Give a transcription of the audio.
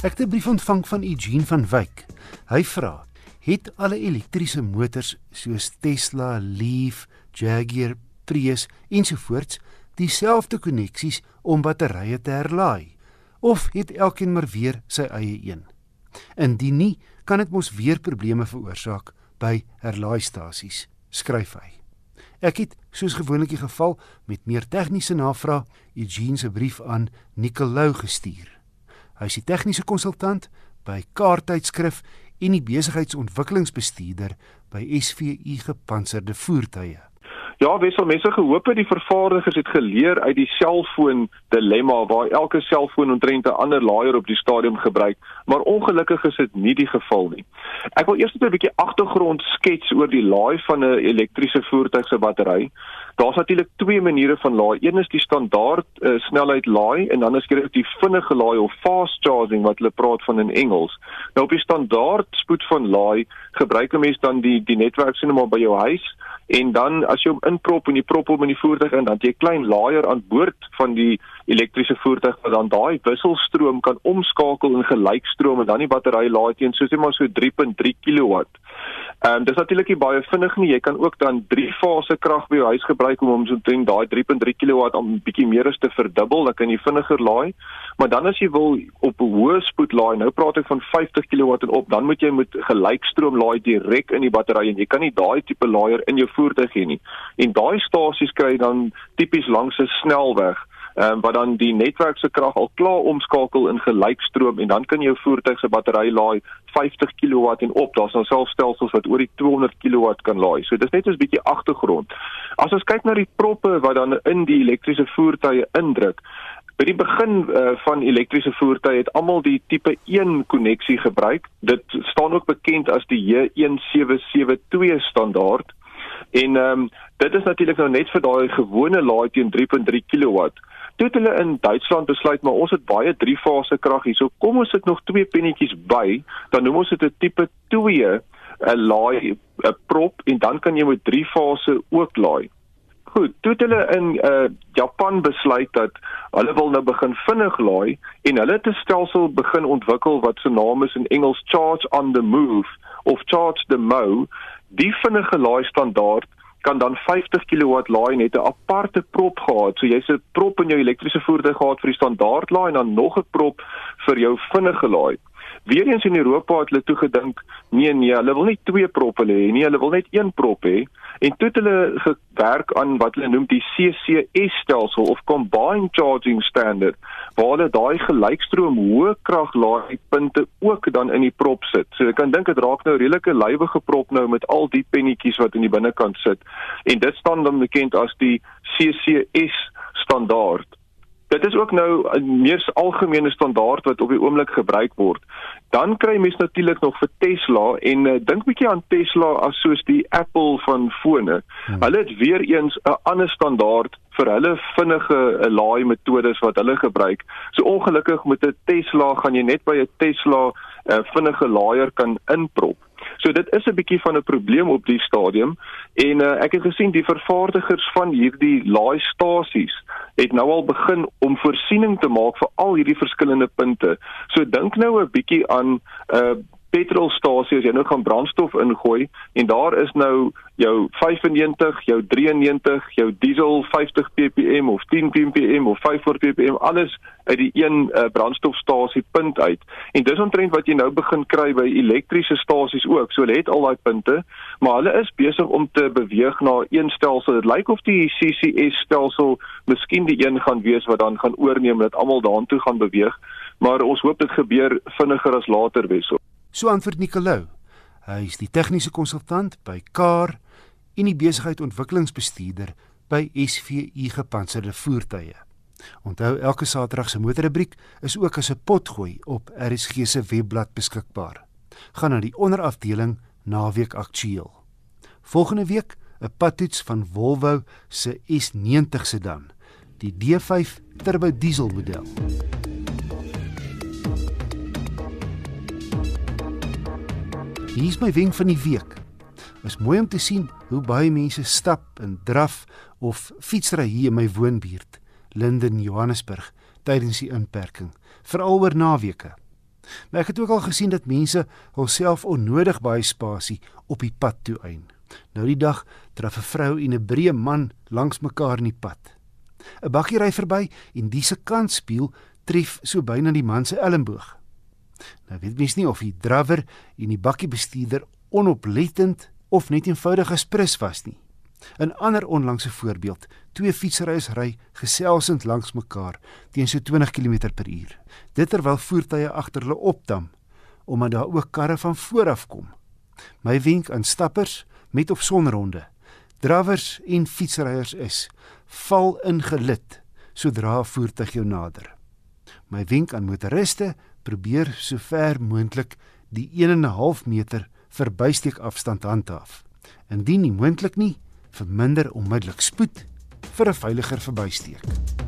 Ek het 'n brief ontvang van Eugene van Wyk. Hy vra: "Het alle elektriese motors soos Tesla, Leaf, Jaguar, Prius ensovoorts dieselfde koneksies om batterye te herlaai of het elkeen maar weer sy eie een? Indien nie, kan dit mos weer probleme veroorsaak by herlaaistasies," skryf hy. Ek het soos gewoonlik die geval met meer tegniese navrae Eugene se brief aan Nicolou gestuur. Hy is die tegniese konsultant by Kaarttydskrif en die besigheidsontwikkelingsbestuurder by SVU Gepantserde Voertuie. Ja, wissel mense gehoop het die vervaardigers het geleer uit die selfoon dilemma waar elke selfoon omtrent 'n ander laaier op die stadium gebruik, maar ongelukkig is dit nie die geval nie. Ek wil eers net 'n bietjie agtergrond skets oor die laai van 'n elektriese voertuig se battery. Daar's natuurlik twee maniere van laai. Een is die standaard uh, snelheid laai en dan is daar die vinnige laai of fast charging wat hulle praat van in Engels. Nou op die standaard spoed van laai gebruik 'n mens dan die die netwerk sien maar by jou huis en dan as hom inprop en jy prop hom in die voertuig in dan jy 'n klein laaier aan boord van die elektriese voertuig wat dan daai wisselstroom kan omskakel in gelykstroom en dan die battery laai teen soos net maar so 3.3 kW. Ehm um, dis natuurlik nie baie vinnig nie. Jy kan ook dan 3 fase krag by jou huis gebruik om om so teen daai 3.3 kW om 'n bietjie meer as te verdubbel, dan kan jy vinniger laai. Maar dan as jy wil op hoë spoed laai, nou praat ek van 50 kW en op, dan moet jy met gelykstroom laai direk in die battery en jy kan nie daai tipe laaier in jou voertuig hê nie. En daai stasies kry dan tipies langs 'n snelweg ehm um, wat dan die netwerk se krag al klaar omskakel in gelykstroom en dan kan jou voertuig se battery laai 50 kW en op. Daar's nou selfs stelsels wat oor die 200 kW kan laai. So dis net 'n bietjie agtergrond. As ons kyk na die proppe wat dan in die elektriese voertuie indruk, by die begin uh, van elektriese voertuie het almal die tipe 1 koneksie gebruik. Dit staan ook bekend as die J1772 standaard. En ehm um, dit is natuurlik nou net vir daai gewone laai teen 3.3 kW toe het hulle in Duitsland besluit maar ons het baie drie fase krag hier. So kom ons sit nog twee pennetjies by, dan noem ons dit 'n tipe 2 'n laai 'n prop en dan kan jy met drie fase ook laai. Goed, toe het hulle in uh Japan besluit dat hulle wil nou begin vinnig laai en hulle het 'n stelsel begin ontwikkel wat se naam is in Engels charge on the move of charge the mo. Die vinnige laai standaard kan dan 50 kW laai net 'n aparte prop gehad. So jy's 'n prop in jou elektriese voertuig gehad vir die standaard laai en dan nog 'n prop vir jou vinnige laai. Weereens in Europa het hulle toe gedink, nee nee, hulle wil nie twee proppe hê nie, hulle wil net een prop hê en toe het hulle gewerk aan wat hulle noem die CCS stelsel of combined charging standard waar hulle daai gelykstroom hoë krag laaipunte ook dan in die prop sit. So jy kan dink dit raak nou redelike lywige prop nou met al die pennetjies wat in die binnekant sit. En dit staan dan bekend as die CCS standaard. Dit is ook nou 'n meer algemene standaard wat op die oomblik gebruik word. Dan kry mens natuurlik nog vir Tesla en uh, dink bietjie aan Tesla as soos die Apple van fone. Hmm. Hulle het weer eens 'n ander standaard vir hulle vinnige uh, laai metodes wat hulle gebruik. So ongelukkig met 'n Tesla gaan jy net by 'n Tesla 'n uh, vinnige laaier kan inprop. So dit is 'n bietjie van 'n probleem op die stadium en uh, ek het gesien die vervaardigers van hierdie laaistasies het nou al begin om voorsiening te maak vir al hierdie verskillende punte. So dink nou 'n bietjie aan 'n uh, petrolstasie as jy nou gaan brandstof ingooi en daar is nou jou 95, jou 93, jou diesel 50 ppm of 10 ppm of 500 ppm alles uit die een uh, brandstofstasie punt uit. En dis omtrent wat jy nou begin kry by elektriese stasies ook. So hulle het al daai punte, maar hulle is besig om te beweeg na een stelsel. Dit lyk of die CCS stelsel miskien die een gaan wees wat dan gaan oorneem dat almal daartoe gaan beweeg, maar ons hoop dit gebeur vinniger as later wesel. So antwoord Nicolou. Hy is die tegniese konsultant by Car en die besigheidsontwikkelingsbestuurder by SVU Gepantserde Voertuie. Onthou elke Saterdag se motorrubriek is ook as 'n potgooi op RSG se webblad beskikbaar. Gaan na die onderafdeling Naweek Aktueel. Volgende week 'n padtoets van Volvo se S90 sedan, die D5 turbo diesel model. Hier is my wenk van die week. Is mooi om te sien hoe baie mense stap en draf of fietsry hier in my woonbuurt, Linden, Johannesburg, tydens die inperking, veral oor naweke. Maar ek het ook al gesien dat mense hulself onnodig baie spasie op die pad toe ein. Nou die dag draf 'n vrou en 'n breë man langs mekaar in die pad. 'n Bakkie ry verby en die se kantspieël tref so byna die man se elmboog. Nou weet mens nie of die drawer en die bakkiebestuurder onoplettend of net eenvoudig gesprus was nie. 'n Ander onlangse voorbeeld: twee fietsryers ry geselsend langs mekaar teen so 20 km/h. Dit terwyl voertuie agter hulle opdam omdat daar ook karre van voor af kom. My wenk aan stappers met of sonder honde, drawers en fietsryers is: val in gelid sodra 'n voertuig jou nader. My wenk aan motoriste: probeer so ver moontlik die 1.5 meter verbysteek afstand handhaaf. Indien nie moontlik nie, verminder onmiddellik spoed vir 'n veiliger verbysteek.